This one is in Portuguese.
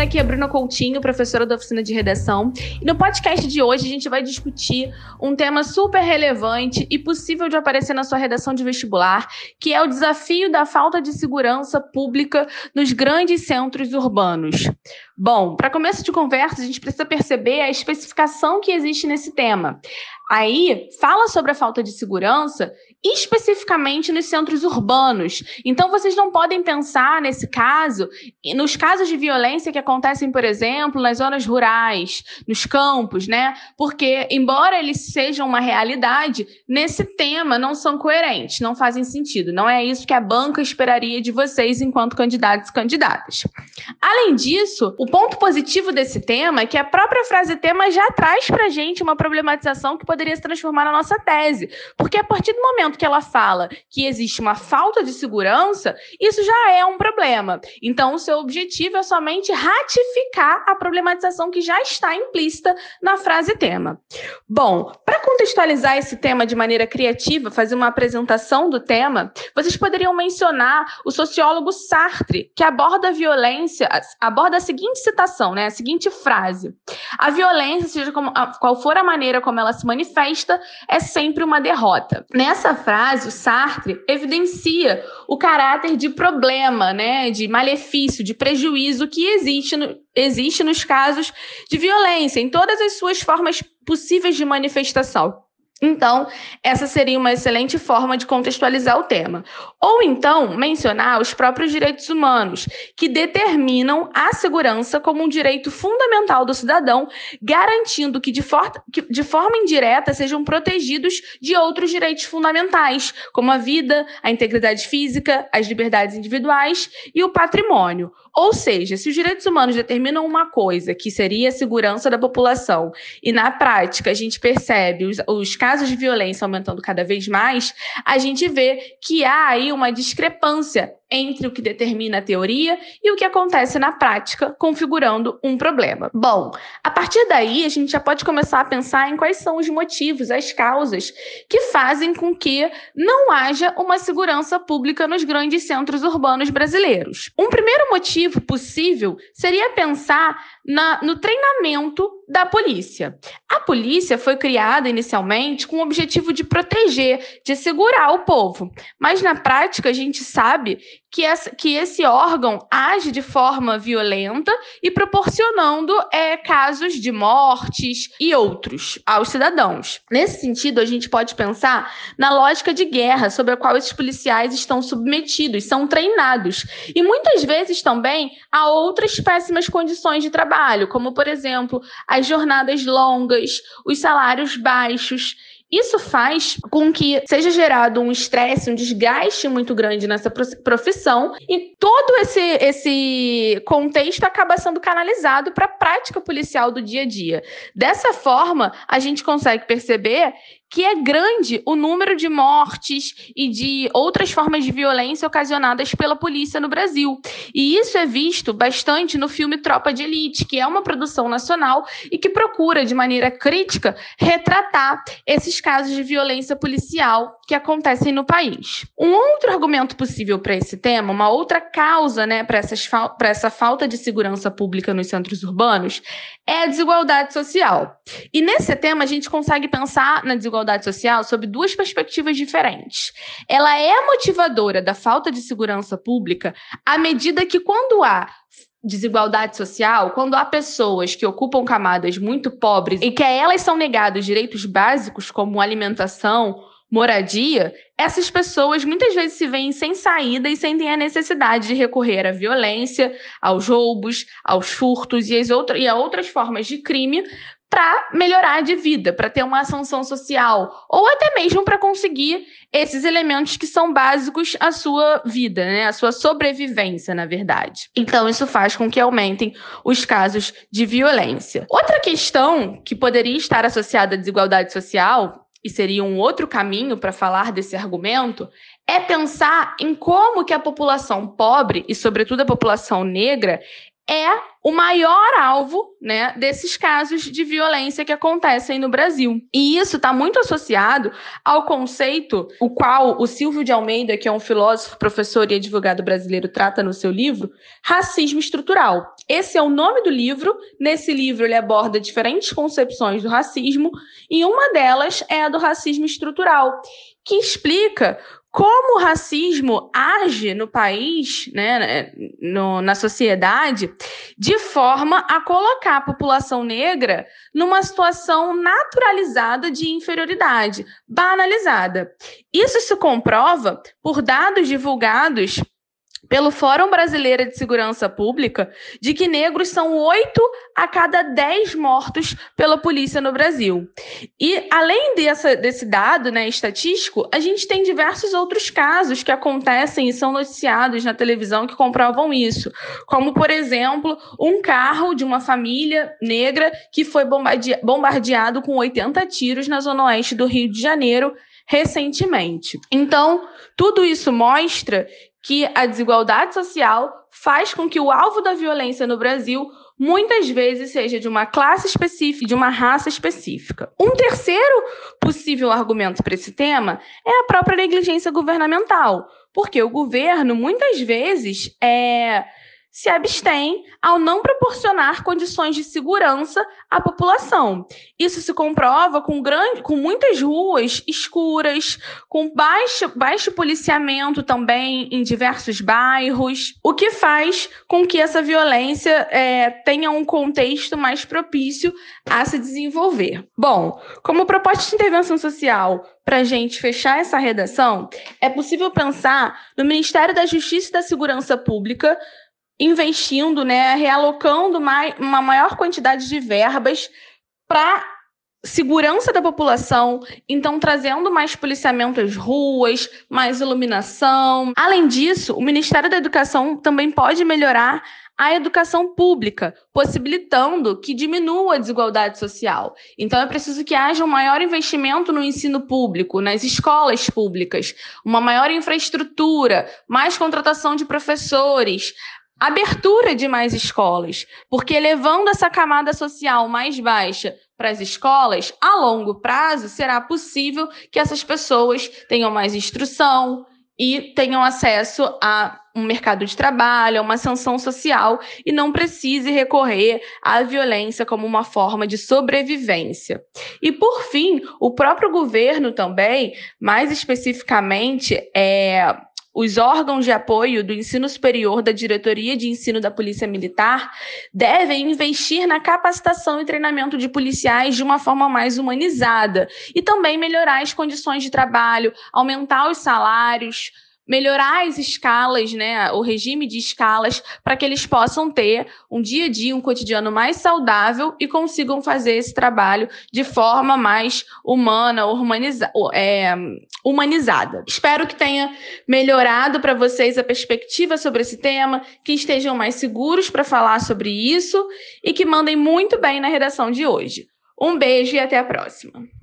galera, aqui é Bruna Coutinho, professora da oficina de redação. E no podcast de hoje a gente vai discutir um tema super relevante e possível de aparecer na sua redação de vestibular, que é o desafio da falta de segurança pública nos grandes centros urbanos. Bom, para começo de conversa, a gente precisa perceber a especificação que existe nesse tema. Aí, fala sobre a falta de segurança especificamente nos centros urbanos. Então, vocês não podem pensar nesse caso, nos casos de violência que acontecem, por exemplo, nas zonas rurais, nos campos, né? Porque, embora eles sejam uma realidade, nesse tema não são coerentes, não fazem sentido. Não é isso que a banca esperaria de vocês enquanto candidatos e candidatas. Além disso, o ponto positivo desse tema é que a própria frase tema já traz pra gente uma problematização que poderia se transformar na nossa tese. Porque a partir do momento momento que ela fala que existe uma falta de segurança, isso já é um problema. Então, o seu objetivo é somente ratificar a problematização que já está implícita na frase tema. Bom, para contextualizar esse tema de maneira criativa, fazer uma apresentação do tema, vocês poderiam mencionar o sociólogo Sartre, que aborda a violência, aborda a seguinte citação, né, a seguinte frase: A violência, seja como, qual for a maneira como ela se manifesta, é sempre uma derrota. Nessa frase, o Sartre evidencia o caráter de problema, né, de malefício, de prejuízo que existe, no, existe nos casos de violência, em todas as suas formas possíveis de manifestação. Então, essa seria uma excelente forma de contextualizar o tema. Ou então, mencionar os próprios direitos humanos, que determinam a segurança como um direito fundamental do cidadão, garantindo que de, for que de forma indireta sejam protegidos de outros direitos fundamentais, como a vida, a integridade física, as liberdades individuais e o patrimônio. Ou seja, se os direitos humanos determinam uma coisa, que seria a segurança da população, e na prática a gente percebe os, os casos de violência aumentando cada vez mais, a gente vê que há aí uma discrepância entre o que determina a teoria e o que acontece na prática, configurando um problema. Bom, a partir daí a gente já pode começar a pensar em quais são os motivos, as causas que fazem com que não haja uma segurança pública nos grandes centros urbanos brasileiros. Um primeiro motivo possível seria pensar na, no treinamento da polícia. A polícia foi criada inicialmente com o objetivo de proteger, de segurar o povo, mas na prática a gente sabe que, essa, que esse órgão age de forma violenta e proporcionando é, casos de mortes e outros aos cidadãos. Nesse sentido, a gente pode pensar na lógica de guerra sobre a qual esses policiais estão submetidos, são treinados, e muitas vezes também a outras péssimas condições de trabalho, como, por exemplo, as jornadas longas, os salários baixos isso faz com que seja gerado um estresse, um desgaste muito grande nessa profissão e todo esse, esse contexto acaba sendo canalizado para a prática policial do dia a dia. Dessa forma, a gente consegue perceber que é grande o número de mortes e de outras formas de violência ocasionadas pela polícia no Brasil. E isso é visto bastante no filme Tropa de Elite, que é uma produção nacional e que procura, de maneira crítica, retratar esses casos de violência policial que acontecem no país. Um outro argumento possível para esse tema, uma outra causa né, para essa falta de segurança pública nos centros urbanos, é a desigualdade social. E nesse tema, a gente consegue pensar na desigualdade desigualdade social sob duas perspectivas diferentes. Ela é motivadora da falta de segurança pública à medida que, quando há desigualdade social, quando há pessoas que ocupam camadas muito pobres e que a elas são negados direitos básicos como alimentação, moradia, essas pessoas muitas vezes se veem sem saída e sentem a necessidade de recorrer à violência, aos roubos, aos furtos e, as outras, e a outras formas de crime para melhorar de vida, para ter uma ascensão social, ou até mesmo para conseguir esses elementos que são básicos à sua vida, né? à sua sobrevivência, na verdade. Então, isso faz com que aumentem os casos de violência. Outra questão que poderia estar associada à desigualdade social, e seria um outro caminho para falar desse argumento, é pensar em como que a população pobre, e sobretudo a população negra, é o maior alvo né, desses casos de violência que acontecem no Brasil. E isso está muito associado ao conceito, o qual o Silvio de Almeida, que é um filósofo, professor e advogado brasileiro, trata no seu livro, racismo estrutural. Esse é o nome do livro. Nesse livro, ele aborda diferentes concepções do racismo, e uma delas é a do racismo estrutural, que explica como o racismo age no país, né, né, no, na sociedade, de forma a colocar a população negra numa situação naturalizada de inferioridade, banalizada. Isso se comprova por dados divulgados pelo Fórum Brasileiro de Segurança Pública de que negros são oito a cada dez mortos pela polícia no Brasil. E além dessa, desse dado né, estatístico, a gente tem diversos outros casos que acontecem e são noticiados na televisão que comprovam isso. Como, por exemplo, um carro de uma família negra que foi bombardeado com 80 tiros na zona oeste do Rio de Janeiro recentemente. Então, tudo isso mostra que a desigualdade social faz com que o alvo da violência no Brasil muitas vezes seja de uma classe específica, de uma raça específica. Um terceiro possível argumento para esse tema é a própria negligência governamental, porque o governo muitas vezes é se abstém ao não proporcionar condições de segurança à população. Isso se comprova com, grande, com muitas ruas escuras, com baixo, baixo policiamento também em diversos bairros, o que faz com que essa violência é, tenha um contexto mais propício a se desenvolver. Bom, como proposta de intervenção social para a gente fechar essa redação, é possível pensar no Ministério da Justiça e da Segurança Pública investindo, né, realocando mais, uma maior quantidade de verbas para segurança da população, então trazendo mais policiamento às ruas, mais iluminação. Além disso, o Ministério da Educação também pode melhorar a educação pública, possibilitando que diminua a desigualdade social. Então é preciso que haja um maior investimento no ensino público, nas escolas públicas, uma maior infraestrutura, mais contratação de professores, abertura de mais escolas, porque levando essa camada social mais baixa para as escolas, a longo prazo será possível que essas pessoas tenham mais instrução e tenham acesso a um mercado de trabalho, a uma sanção social e não precise recorrer à violência como uma forma de sobrevivência. E por fim, o próprio governo também, mais especificamente, é os órgãos de apoio do ensino superior da Diretoria de Ensino da Polícia Militar devem investir na capacitação e treinamento de policiais de uma forma mais humanizada e também melhorar as condições de trabalho, aumentar os salários, melhorar as escalas, né, o regime de escalas, para que eles possam ter um dia a dia, um cotidiano mais saudável e consigam fazer esse trabalho de forma mais humana, humaniza é, humanizada. Espero que tenha melhorado para vocês a perspectiva sobre esse tema, que estejam mais seguros para falar sobre isso e que mandem muito bem na redação de hoje. Um beijo e até a próxima.